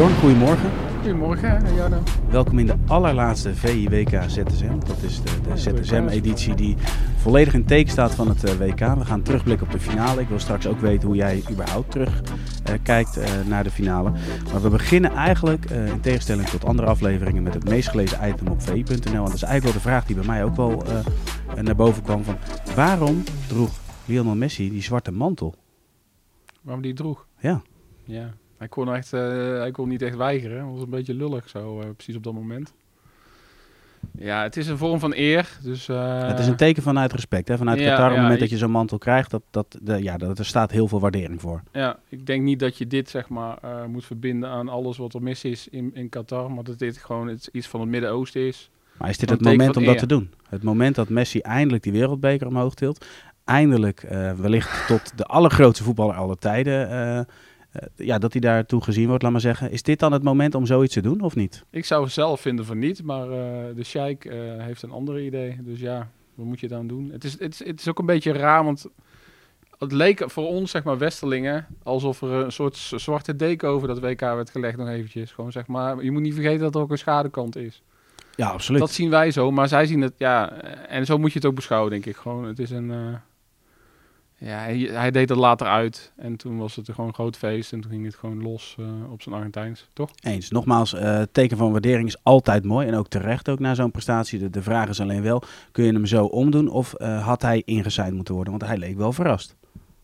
Jorn, goedemorgen. Goedemorgen, Jarno. Welkom in de allerlaatste VIWK ZSM. Dat is de, de ZSM-editie die volledig in teken staat van het eh, WK. We gaan terugblikken op de finale. Ik wil straks ook weten hoe jij überhaupt terug uh, kijkt uh, naar de finale. Maar we beginnen eigenlijk, in tegenstelling tot andere afleveringen, met het meest gelezen item op VI.nl. En dat is eigenlijk wel de vraag die bij mij ook wel naar boven kwam. Van waarom droeg Lionel Messi die zwarte mantel? Waarom die droeg? Ja. Ja, hij kon, echt, uh, hij kon niet echt weigeren. Dat was een beetje lullig zo, uh, precies op dat moment. Ja, het is een vorm van eer. Dus, uh, het is een teken vanuit respect. Hè? Vanuit ja, Qatar, op het moment dat je zo'n mantel krijgt, dat, dat, de, ja, dat, er staat heel veel waardering voor. Ja, ik denk niet dat je dit zeg maar moet verbinden aan alles wat er mis is in, in Qatar. Maar dat dit gewoon iets, van het Midden-Oosten is. Maar is dit het moment om dat te doen? Het moment dat Messi eindelijk die wereldbeker omhoog tilt. Eindelijk wellicht tot de allergrootste voetballer aller tijden ja, dat hij daartoe gezien wordt, laat maar zeggen. Is dit dan het moment om zoiets te doen of niet? Ik zou zelf vinden van niet, maar uh, de Sheikh uh, heeft een ander idee. Dus ja, wat moet je dan doen? Het is, het, is, het is ook een beetje raar, want het leek voor ons, zeg maar, Westerlingen, alsof er een soort zwarte deken over dat WK werd gelegd nog eventjes. Gewoon, zeg maar, je moet niet vergeten dat er ook een schadekant is. Ja, absoluut. Dat zien wij zo, maar zij zien het, ja, en zo moet je het ook beschouwen, denk ik. Gewoon, het is een... Ja, hij, hij, deed het later uit. En toen was het gewoon een groot feest. En toen ging het gewoon los uh, op zijn Argentijns, toch? Eens. Nogmaals, uh, teken van waardering is altijd mooi. En ook terecht ook na zo'n prestatie. De, de vraag is alleen wel, kun je hem zo omdoen? Of uh, had hij ingezeind moeten worden? Want hij leek wel verrast.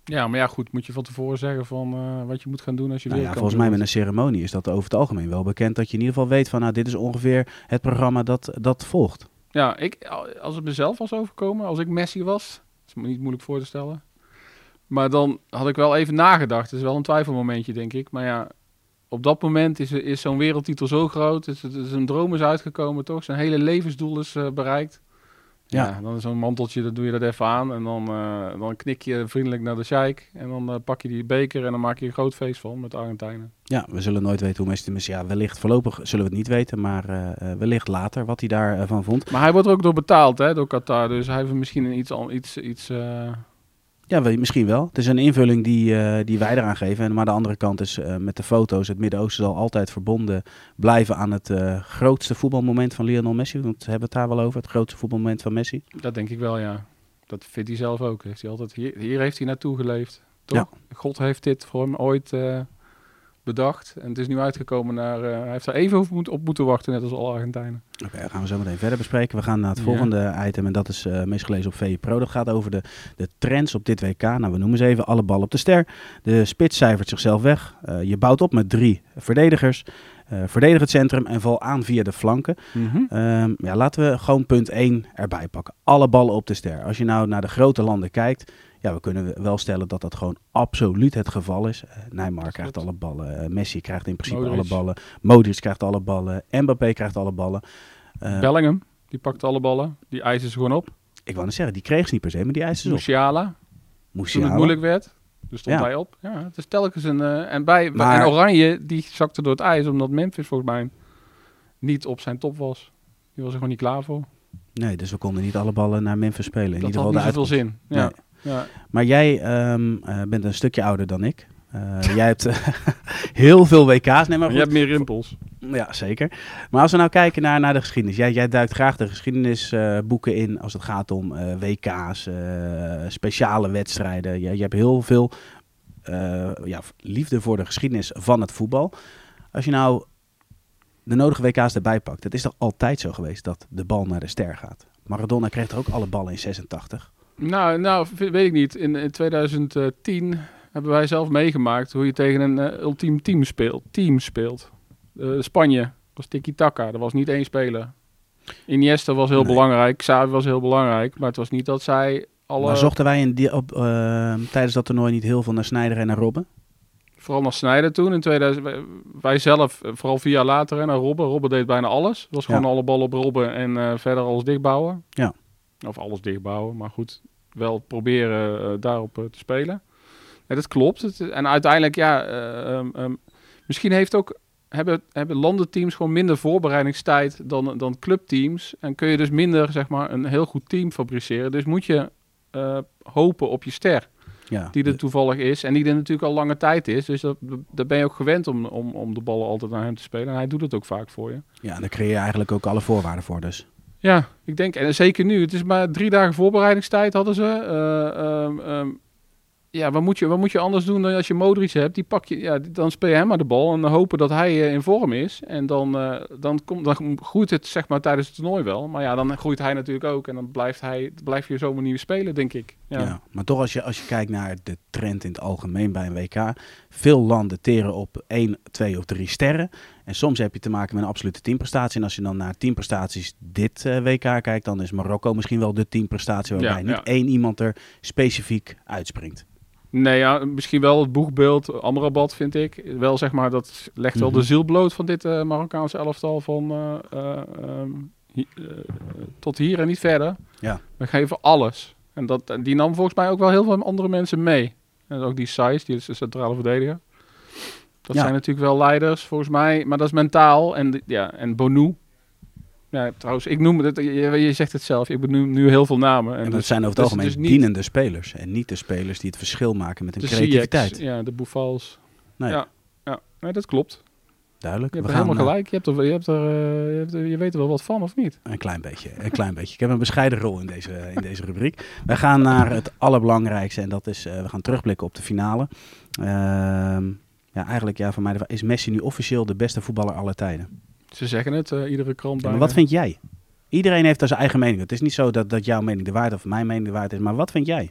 Ja, maar ja, goed. Moet je van tevoren zeggen van wat je moet gaan doen als je nou weer ja, Volgens mij met een ceremonie is dat over het algemeen wel bekend. Dat je in ieder geval weet van, nou, dit is ongeveer het programma dat, dat volgt. Ja, ik, als het mezelf was overkomen, als ik Messi was, is me niet moeilijk voor te stellen maar dan had ik wel even nagedacht. Het is wel een twijfelmomentje, denk ik. Maar ja, op dat moment is, is zo'n wereldtitel zo groot. Is, is een droom is uitgekomen, toch? Zijn hele levensdoel is uh, bereikt. Ja. ja. dan is zo'n manteltje, dan doe je dat even aan. En dan, uh, dan knik je vriendelijk naar de sheik. En dan uh, pak je die beker en dan maak je een groot feest van met de Argentijnen. Ja, we zullen nooit weten hoe Messi. Ja, wellicht voorlopig zullen we het niet weten. Maar uh, wellicht later wat hij daarvan vond. Maar hij wordt er ook door betaald, hè, door Qatar. Dus hij heeft misschien een iets... iets, iets ja, misschien wel. Het is een invulling die, uh, die wij eraan geven. En, maar de andere kant is uh, met de foto's. Het Midden-Oosten zal altijd verbonden blijven aan het uh, grootste voetbalmoment van Lionel Messi. Want hebben we het daar wel over, het grootste voetbalmoment van Messi? Dat denk ik wel, ja. Dat vindt hij zelf ook. Heeft hij altijd, hier, hier heeft hij naartoe geleefd. Toch? Ja. God heeft dit voor hem ooit bedacht. En het is nu uitgekomen naar... Uh, hij heeft er even op, op moeten wachten, net als alle Argentijnen. Oké, okay, gaan we zo meteen verder bespreken. We gaan naar het volgende ja. item en dat is uh, meest gelezen op VE Pro. Dat gaat over de, de trends op dit WK. Nou, we noemen ze even alle ballen op de ster. De spits cijfert zichzelf weg. Uh, je bouwt op met drie verdedigers. Verdedig het centrum en val aan via de flanken. Mm -hmm. um, ja, laten we gewoon punt 1 erbij pakken. Alle ballen op de ster. Als je nou naar de grote landen kijkt, ja, we kunnen wel stellen dat dat gewoon absoluut het geval is. Uh, Neymar krijgt alle ballen, uh, Messi krijgt in principe Modric. alle ballen, Modric krijgt alle ballen, Mbappé krijgt alle ballen. Uh, Bellingham, die pakt alle ballen, die eisen ze gewoon op. Ik wou net zeggen, die kreeg ze niet per se, maar die eisen ze Musiala, op. Musiala. Toen het moeilijk werd, dus stond ja. hij op. Ja, het is telkens een... en, bij, maar, en Oranje, die zakte door het ijs, omdat Memphis volgens mij niet op zijn top was. Die was er gewoon niet klaar voor. Nee, dus we konden niet alle ballen naar Memphis spelen. In dat ieder geval had niet zoveel zin. Ja. Nee. Ja. Maar jij um, uh, bent een stukje ouder dan ik. Uh, jij hebt uh, heel veel WK's. Nee, maar je hebt meer rimpels. Ja, zeker. Maar als we nou kijken naar, naar de geschiedenis. Jij, jij duikt graag de geschiedenisboeken in als het gaat om WK's, speciale wedstrijden. Jij, jij hebt heel veel ja, liefde voor de geschiedenis van het voetbal. Als je nou de nodige WK's erbij pakt. Het is toch altijd zo geweest dat de bal naar de ster gaat. Maradona kreeg er ook alle ballen in 86. Nou, nou, weet ik niet. In, in 2010 hebben wij zelf meegemaakt hoe je tegen een uh, ultiem team speelt. Team speelt. Uh, Spanje was tiki-taka. Er was niet één speler. Iniesta was heel nee. belangrijk. Xavi was heel belangrijk. Maar het was niet dat zij alle... Maar zochten wij in die, op, uh, tijdens dat toernooi niet heel veel naar Snijder en naar Robben? Vooral naar Snijder toen. In 2000, wij zelf, vooral vier jaar later, hè, naar Robben. Robben deed bijna alles. Het was gewoon ja. alle ballen op Robben en verder alles dichtbouwen. Ja. Of alles dichtbouwen, maar goed, wel proberen uh, daarop uh, te spelen. Ja, dat klopt. Het, en uiteindelijk, ja, um, um, misschien heeft ook, hebben, hebben landenteams gewoon minder voorbereidingstijd dan, dan clubteams. En kun je dus minder, zeg maar, een heel goed team fabriceren. Dus moet je hopen op je ster. Ja, die er toevallig is. En die er natuurlijk al lange tijd is. Dus dat, daar ben je ook gewend om, om, om de ballen altijd naar hem te spelen. En hij doet het ook vaak voor je. ja, en daar creëer je eigenlijk ook alle voorwaarden voor dus. Ja, ik denk, en zeker nu. Het is maar drie dagen voorbereidingstijd hadden ze. Eh, ehm, ehm, ja, wat moet, je, wat moet je anders doen dan als je Modric hebt? Die pak je, ja, dan speel je hem maar de bal en hopen dat hij eh, in vorm is. En dan, eh, dan, komt, dan groeit het zeg maar tijdens het toernooi wel. Maar ja, dan groeit hij natuurlijk ook. En dan blijft hij, blijf je zo manier spelen, denk ik. Ja. Ja. Maar toch als je, als je kijkt naar de trend in het algemeen bij een WK. Veel landen teren op één, twee of drie sterren. En soms heb je te maken met een absolute teamprestatie. En als je dan naar teamprestaties dit eh, WK kijkt, dan is Marokko misschien wel de teamprestatie waarbij Ja, niet ja. één iemand er specifiek uitspringt. Nee, ja, misschien wel het boegbeeld Amrabat, vind ik. Wel zeg maar, dat legt wel Mhm. de ziel bloot van dit eh, Marokkaanse elftal van eh, eh, ehm, hi- eh, tot hier en niet verder. Ja. We geven alles. En dat, die nam volgens mij ook wel heel veel andere mensen mee. En ook die Saiz, die is de centrale verdediger. Dat Ja. zijn natuurlijk wel leiders, volgens mij. Maar dat is mentaal. En, ja, en Bonu. Ja, trouwens, ik noem het, je, je zegt het zelf, ik benoem nu heel veel namen. En, En, dat dus- zijn over het dus- algemeen dus niet dienende spelers. En niet de spelers die het verschil maken met hun creativiteit. Ja, de Boufals. Nee, Ja. Ja, nee, dat klopt. duidelijk. Je We gaan helemaal eh, gelijk. Je, hebt er, je, hebt er, eh, je, hebt er- je weet er wel wat van, of niet? Een klein beetje, een klein beetje. Ik heb een bescheiden rol in deze, in deze rubriek. We gaan naar het allerbelangrijkste en dat is, eh, we gaan terugblikken op de finale. Ehm, ja, eigenlijk ja, voor mij is Messi nu officieel de beste voetballer aller tijden? Ze zeggen het, eh, iedere krant Ja, maar wat vind jij? Iedereen heeft daar zijn eigen mening. Het is niet zo dat, dat jouw mening de waarheid of mijn mening de waarheid is, maar wat vind jij?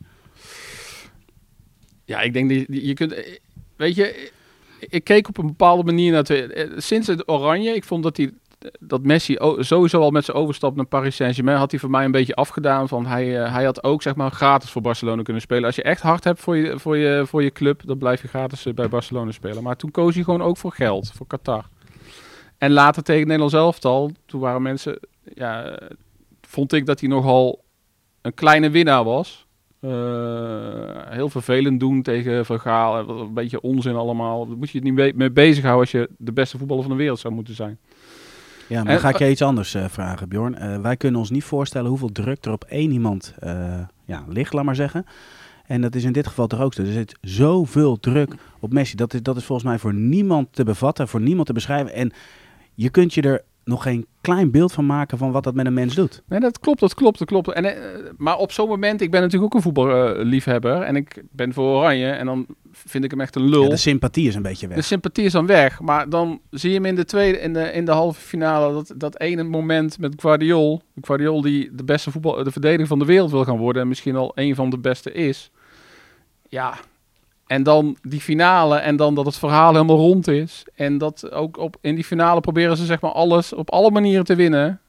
Ja, ik denk dat je, je kunt... eh, Weet je, ik keek op een bepaalde manier naar... eh, Sinds het Oranje, ik vond dat hij... Dat Messi sowieso al met zijn overstap naar Paris Saint-Germain had hij voor mij een beetje afgedaan. Van hij, eh, hij had ook zeg maar gratis voor Barcelona kunnen spelen. Als je echt hard hebt voor je, voor je, voor je club, dan blijf je gratis eh, bij Barcelona spelen. Maar toen koos hij gewoon ook voor geld, voor Qatar. En later tegen het Nederlands elftal, toen waren mensen... Ja, vond ik dat hij nogal een kleine winnaar was. Eh, heel vervelend doen tegen Van Gaal. eh, Een beetje onzin allemaal. Daar moet je het niet mee bezighouden als je de beste voetballer van de wereld zou moeten zijn. Ja, maar En- dan ga ik je iets anders eh, vragen, Bjorn. Eh, wij kunnen ons niet voorstellen hoeveel druk er op één iemand eh, ja, ligt, laat maar zeggen. En dat is in dit geval toch ook zo. Er zit zoveel druk op Messi. Dat is, dat is volgens mij voor niemand te bevatten, voor niemand te beschrijven. En je kunt je er nog geen klein beeld van maken van wat dat met een mens doet. Nee, dat klopt, dat klopt, dat klopt. En, eh, maar op zo'n moment, ik ben natuurlijk ook een voetballiefhebber. en ik ben voor Oranje. En dan vind ik hem echt een lul. Ja, de sympathie is een beetje weg. De sympathie is dan weg. Maar dan zie je hem in de tweede, in de, in de halve finale, dat, dat ene moment met Guardiol. Guardiol die de beste voetbal, de verdediger van de wereld wil gaan worden. En misschien al een van de beste is. Ja. En dan die finale en dan dat het verhaal helemaal rond is. En dat ook op, in die finale proberen ze zeg maar alles op alle manieren te winnen.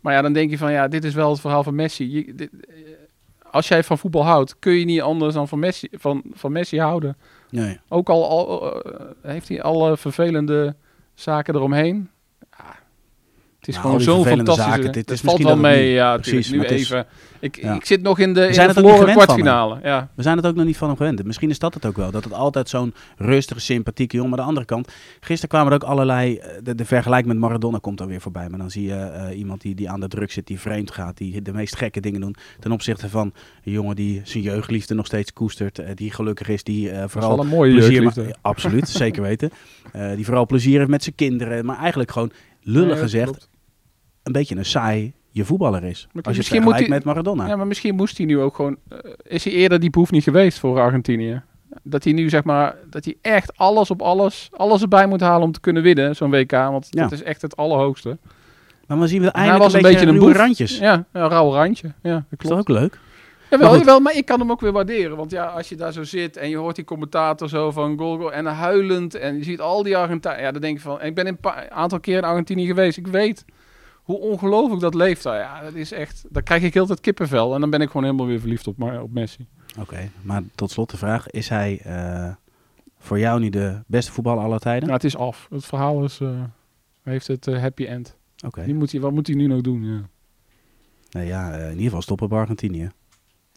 Maar ja, dan denk je van ja, dit is wel het verhaal van Messi. Je, dit- eh, als jij van voetbal houdt, kun je niet anders dan van Messi, van, van Messi houden. Nee. Ook al, al eh, heeft hij alle vervelende zaken eromheen. Het is Nou, gewoon zo'n fantastische... zaken, dit het is valt wel mee, ja. precies, nu maar is- even... Ik, ja. ik zit nog in de, in zijn de verloren kwartfinale. Ja. We zijn het ook nog niet van hem gewend. Misschien is dat het ook wel. Dat het altijd zo'n rustige, sympathieke jongen. Maar aan de andere kant, gisteren kwamen er ook allerlei... eh, De, de vergelijking met Maradona komt dan weer voorbij. Maar dan zie je eh, iemand die, die aan de druk zit, die vreemd gaat. Die de meest gekke dingen doen. Ten opzichte van een jongen die zijn jeugdliefde nog steeds koestert. eh, die gelukkig is, die is vooral wel een mooie plezier jeugdliefde. ma- Ja, absoluut, zeker weten. Die vooral plezier heeft met zijn kinderen. Maar eigenlijk gewoon, lullig gezegd, klopt. een beetje een saai je voetballer is. Maar Als je misschien moet hij- met Maradona. Ja, maar misschien moest hij nu ook gewoon... eh, is hij eerder die boef niet geweest voor Argentinië? Dat hij nu zeg maar... Dat hij echt alles op alles... Alles erbij moet halen om te kunnen winnen, zo'n WK. Want Ja. dat is echt het allerhoogste. Maar dan zien we Hij eindelijk was een een beetje, beetje een boef. randjes. Ja, een rauw randje. Ja, dat Is klopt. dat ook leuk? Jawel, Maar jawel, maar ik kan hem ook weer waarderen. Want ja, als je daar zo zit en je hoort die commentator zo van goal en huilend en je ziet al die Argentijnen. Ja, dan denk je van, ik ben een aantal keer in Argentinië geweest. Ik weet hoe ongelooflijk dat leeft daar. Ja, dat is echt, dan krijg ik heel het kippenvel en dan ben ik gewoon helemaal weer verliefd op, Ma- op Messi. Oké, maar tot slot de vraag. Is hij eh, voor jou nu de beste voetballer aller tijden? Nou, het is af. Het verhaal is, eh, heeft het eh, happy end. Oké. Nu moet hij, wat moet hij nu nog doen? Ja, Nou ja, in ieder geval stoppen bij Argentinië.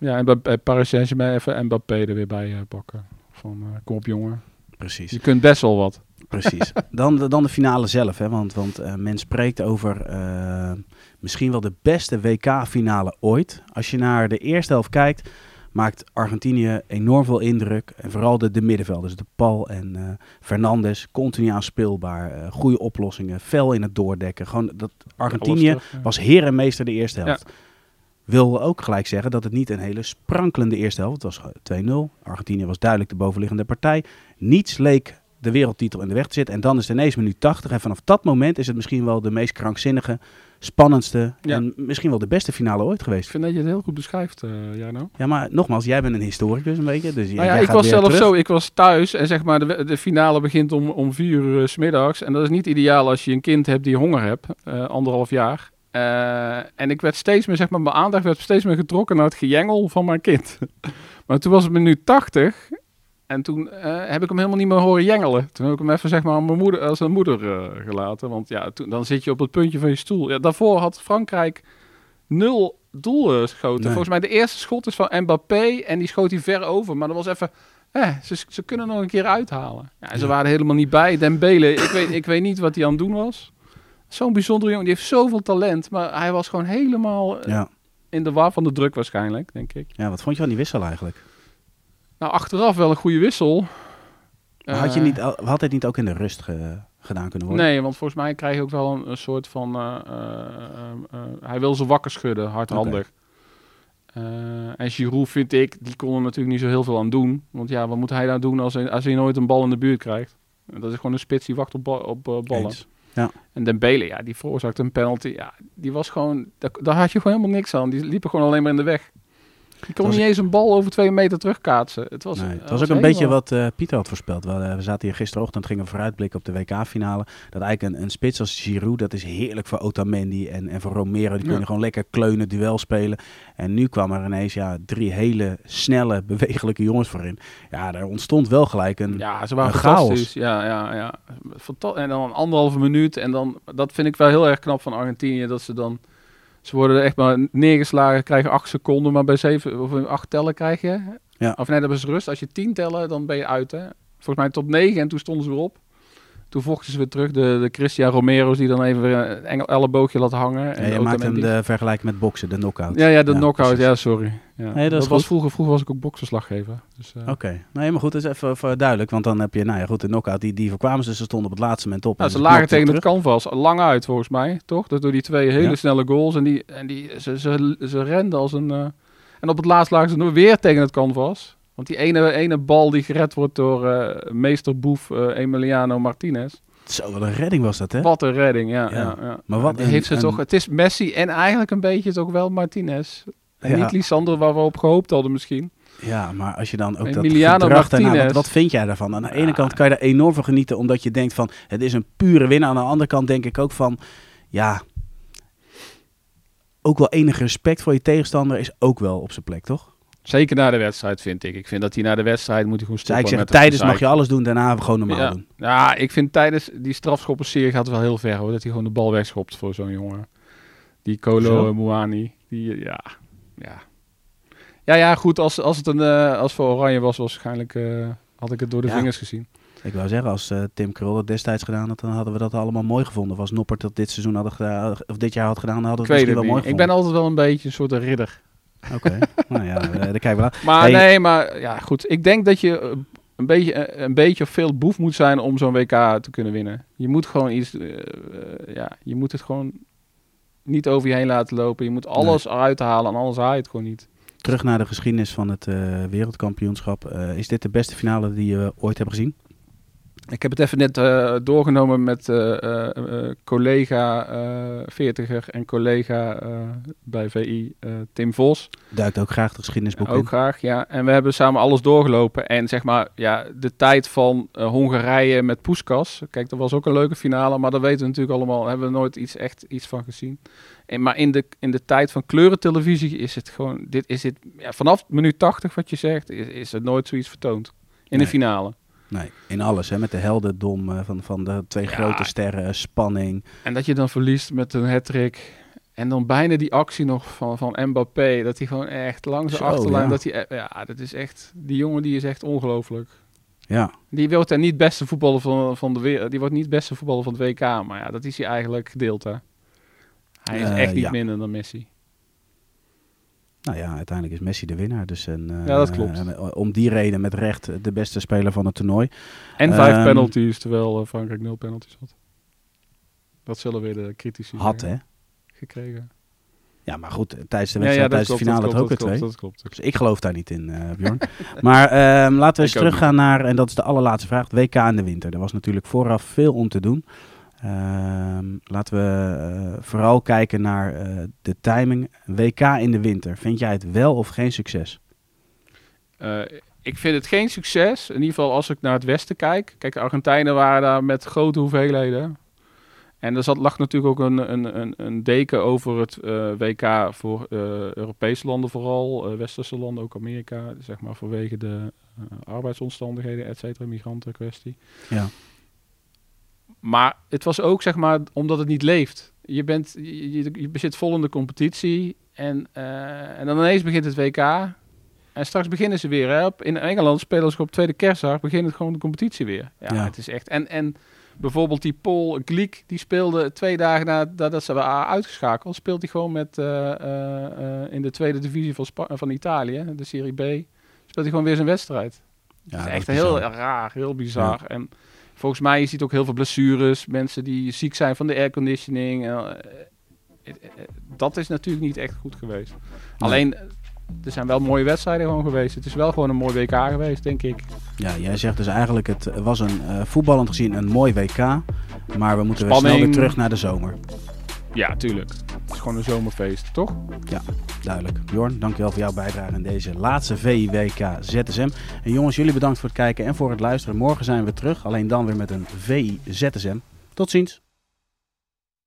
Ja en bij, bij Paris Saint-Germain even Mbappé er weer bij eh, pakken. Van, eh, kom op jongen. Precies. Je kunt best wel wat. Precies. Dan, de- dan de finale zelf. Hè? Want, want eh, men spreekt over eh, misschien wel de beste WK-finale ooit. Als je naar de eerste helft kijkt, maakt Argentinië enorm veel indruk. En vooral de, de middenvelders, de Paul en uh, Fernandes, continu aanspeelbaar. Goede oplossingen, fel in het doordekken. Gewoon dat Argentinië was heer en meester de eerste helft. Ja. Wil ook gelijk zeggen dat het niet een hele sprankelende eerste helft was. 2-0. Argentinië was duidelijk de bovenliggende partij. Niets leek de wereldtitel in de weg te zitten. En dan is het ineens minuut 80. En vanaf dat moment is het misschien wel de meest krankzinnige, spannendste en misschien wel de beste finale ooit geweest. Ik vind dat je het heel goed beschrijft, uh, Jarno. Ja, maar nogmaals, jij bent een historicus een beetje. Dus nou ja, ik was zelf zo, ik was thuis en zeg maar de, de finale begint om, om vier uur uh, s middags. En dat is niet ideaal als je een kind hebt die honger hebt, uh, anderhalf jaar. En ik werd steeds meer, zeg maar, mijn aandacht werd steeds meer getrokken naar het gejengel van mijn kind. maar toen was het minuut 80 en toen uh, heb ik hem helemaal niet meer horen jengelen. Toen heb ik hem even zeg maar aan mijn moeder, als een moeder uh, gelaten. Want ja, toen, dan zit je op het puntje van je stoel. Ja, daarvoor had Frankrijk nul doel geschoten. Volgens mij de eerste schot is van Mbappé en die schoot hij ver over. Maar dat was even... Eh, ze, ze kunnen nog een keer uithalen. Ja, ze waren helemaal niet bij. Dembele, ik weet, ik weet niet wat hij aan het doen was. Zo'n bijzondere jongen, die heeft zoveel talent. Maar hij was gewoon helemaal ja. in de war van de druk waarschijnlijk, denk ik. Ja, wat vond je van die wissel eigenlijk? Nou, achteraf wel een goede wissel. had, je niet, had het niet ook in de rust gedaan kunnen worden? Nee, want volgens mij krijg je ook wel een, een soort van... Uh, uh, hij wil ze wakker schudden, hardhandig. Okay. en Giroud vind ik, die kon er natuurlijk niet zo heel veel aan doen. Want ja, wat moet hij nou doen als hij, als hij nooit een bal in de buurt krijgt? Dat is gewoon een spits die wacht op, op ballen. Ja. En Dembele, ja, die veroorzaakt een penalty. Ja, die was gewoon, daar, daar, had je gewoon helemaal niks aan. Die liepen gewoon alleen maar in de weg. Je kon niet eens een bal over twee meter terugkaatsen. Het was, het was ook een beetje wat uh, Pieter had voorspeld. We, uh, we zaten hier gisterochtend, gingen vooruitblikken op de WK-finale. Dat eigenlijk een, een spits als Giroud, dat is heerlijk voor Otamendi en, en voor Romero. Die kunnen gewoon lekker kleunen, duel spelen. En nu kwam er ineens ja, drie hele snelle, bewegelijke jongens voorin. Ja, er ontstond wel gelijk een Ja, ze waren chaos. Ja, ja, ja. En dan een anderhalve minuut. En dan, dat vind ik wel heel erg knap van Argentinië, dat ze dan ze worden echt maar neergeslagen, krijgen acht seconden, maar bij zeven of acht tellen krijg je. Ja. Of nee, dat is rust. Als je tien tellen, dan ben je uit. Hè? Volgens mij tot negen en toen stonden ze weer op. Toen vochten ze weer terug. De, de Christian Romero's die dan even een engel elleboogje laten hangen. En ja, je maakt hem de vergelijking met boksen, de knockout. Ja, ja de knockout. Ja, sorry. Ja. Nee, dat, was vroeger, vroeger was ik ook boksenslaggever. Dus, uh... Oké. Okay. Nee, maar goed, dat is even, even, duidelijk. Want dan heb je, nou ja, goed, de knockout, die, die voorkwamen ze. Ze stonden op het laatste moment op. Nou, ze lagen tegen het canvas, lang uit volgens mij, toch? Dat door die twee hele snelle goals. En, die, en die, ze, ze, ze renden als een... Uh... En op het laatst lagen ze nog weer tegen het canvas. Want die ene, ene bal die gered wordt door uh, meesterboef Emiliano Martinez. Zo, wat een redding was dat, hè? Wat een redding, ja. ja. ja, Maar wat heeft ze toch... Het is Messi en eigenlijk een beetje toch wel Martinez. En niet Lisandro waar we op gehoopt hadden misschien. Ja, maar als je dan ook Emiliano dat gedrag daarna, wat, wat, vind jij daarvan? Aan de ene kant kan je daar enorm van genieten, omdat je denkt van, het is een pure winnaar. Aan de andere kant denk ik ook van, ja, ook wel enig respect voor je tegenstander is ook wel op zijn plek, toch? Zeker na de wedstrijd, vind ik. Ik vind dat hij na de wedstrijd moet hij gewoon stoppen. Ja, ik zeg, tijdens mag je alles doen, daarna gewoon normaal ja. doen. Ja, ik vind tijdens die strafschoppenserie gaat het wel heel ver hoor. Dat hij gewoon de bal wegschopt voor zo'n jongen. Die Kolo Muani. Die, ja, ja. Ja, ja, goed. Als, als het een, uh, als voor Oranje was, was waarschijnlijk uh, had ik het door de vingers gezien. Ik wou zeggen, als uh, Tim Krul het destijds gedaan had, dan hadden we dat allemaal mooi gevonden. Of als Noppert dat dit seizoen had gedaan, of dit jaar had gedaan, dan hadden we het misschien wel mooi gevonden. Ik ben altijd wel een beetje een soort ridder. Oké, nou ja, daar kijken we naar. Maar nee, maar ja, goed. Ik denk dat je een beetje, een beetje of veel boef moet zijn om zo'n WK te kunnen winnen. Je moet gewoon iets, uh, ja, je moet het gewoon niet over je heen laten lopen. Je moet alles nee. uithalen en alles haal je het gewoon niet. Terug naar de geschiedenis van het uh, wereldkampioenschap. Uh, is dit de beste finale die je ooit hebt gezien? Ik heb het even net uh, doorgenomen met uh, uh, collega veertiger en collega bij VI, Tim Vos. Duikt ook graag de geschiedenisboek Ook graag, ja. En we hebben samen alles doorgelopen. En zeg maar, ja, de tijd van Hongarije met Poeskas. Kijk, dat was ook een leuke finale, maar daar weten we natuurlijk allemaal, hebben we nooit iets, echt iets van gezien. En, maar in de, in de tijd van kleurentelevisie is het gewoon, dit is het, ja, vanaf minuut 80 wat je zegt, is, is er nooit zoiets vertoond. In nee. de finale. Nee, in alles. Hè? Met de heldendom van, van de twee ja. grote sterren, spanning. En dat je dan verliest met een hat-trick. En dan bijna die actie nog van, van Mbappé. Dat hij gewoon echt langs de achterlijn... Ja. Dat hij, ja, dat is echt... Die jongen die is echt ongelooflijk. Ja. Die wordt er niet beste voetballer van, van de wereld. Die wordt niet beste voetballer van het WK. Maar ja, dat is hij eigenlijk gedeeld, hè. Hij is uh, echt niet ja. minder dan Messi. Nou ja, uiteindelijk is Messi de winnaar. Dus en, uh, ja, dat klopt. Uh, om die reden met recht de beste speler van het toernooi. En vijf um, penalties, terwijl Frankrijk nul penalties had. Dat zullen weer de critici Had, hè? Gekregen. Ja, maar goed, tijdens de wedstrijd, ja, ja, tijdens klopt, de finale het ook weer twee. Dat klopt, Dus ik geloof daar niet in, uh, Bjorn. maar um, laten we eens teruggaan naar, en dat is de allerlaatste vraag, het WK in de winter. Er was natuurlijk vooraf veel om te doen. Um, laten we uh, vooral kijken naar uh, de timing. WK in de winter, vind jij het wel of geen succes? ik vind het geen succes. In ieder geval als ik naar het westen kijk. Kijk, de Argentijnen waren daar met grote hoeveelheden. En er zat, lag natuurlijk ook een, een, een, een deken over het uh, WK voor uh, Europese landen vooral, uh, westerse landen, ook Amerika, zeg maar vanwege de arbeidsomstandigheden, et cetera, migrantenkwestie. Ja. Maar het was ook, zeg maar, omdat het niet leeft. Je, bent, je, je, zit vol in de competitie en, en dan ineens begint het WK en straks beginnen ze weer. Hè. In Engeland spelen ze op tweede kerstdag, begint gewoon de competitie weer. Ja, ja. het is echt... En, en Bijvoorbeeld die Paul Gliek, die speelde twee dagen nadat ze waren uitgeschakeld, speelt hij gewoon met, uh, uh, in de tweede divisie van, Spa van Italië, de Serie B, speelt hij gewoon weer zijn wedstrijd. Ja, dat is echt heel raar, heel bizar. Ja. En volgens mij je ziet ook heel veel blessures, mensen die ziek zijn van de airconditioning. dat is natuurlijk niet echt goed geweest. Nee. Alleen er zijn wel mooie wedstrijden gewoon geweest. Het is wel gewoon een mooi WK geweest, denk ik. Ja, jij zegt dus eigenlijk, het was een uh, voetballend gezien een mooi WK. Maar we moeten weer snel weer terug naar de zomer. Ja, tuurlijk. Het is gewoon een zomerfeest, toch? Ja, duidelijk. Jorn, dankjewel voor jouw bijdrage in deze laatste VWK ZSM. En jongens, jullie bedankt voor het kijken en voor het luisteren. Morgen zijn we terug, alleen dan weer met een VZSM. Tot ziens.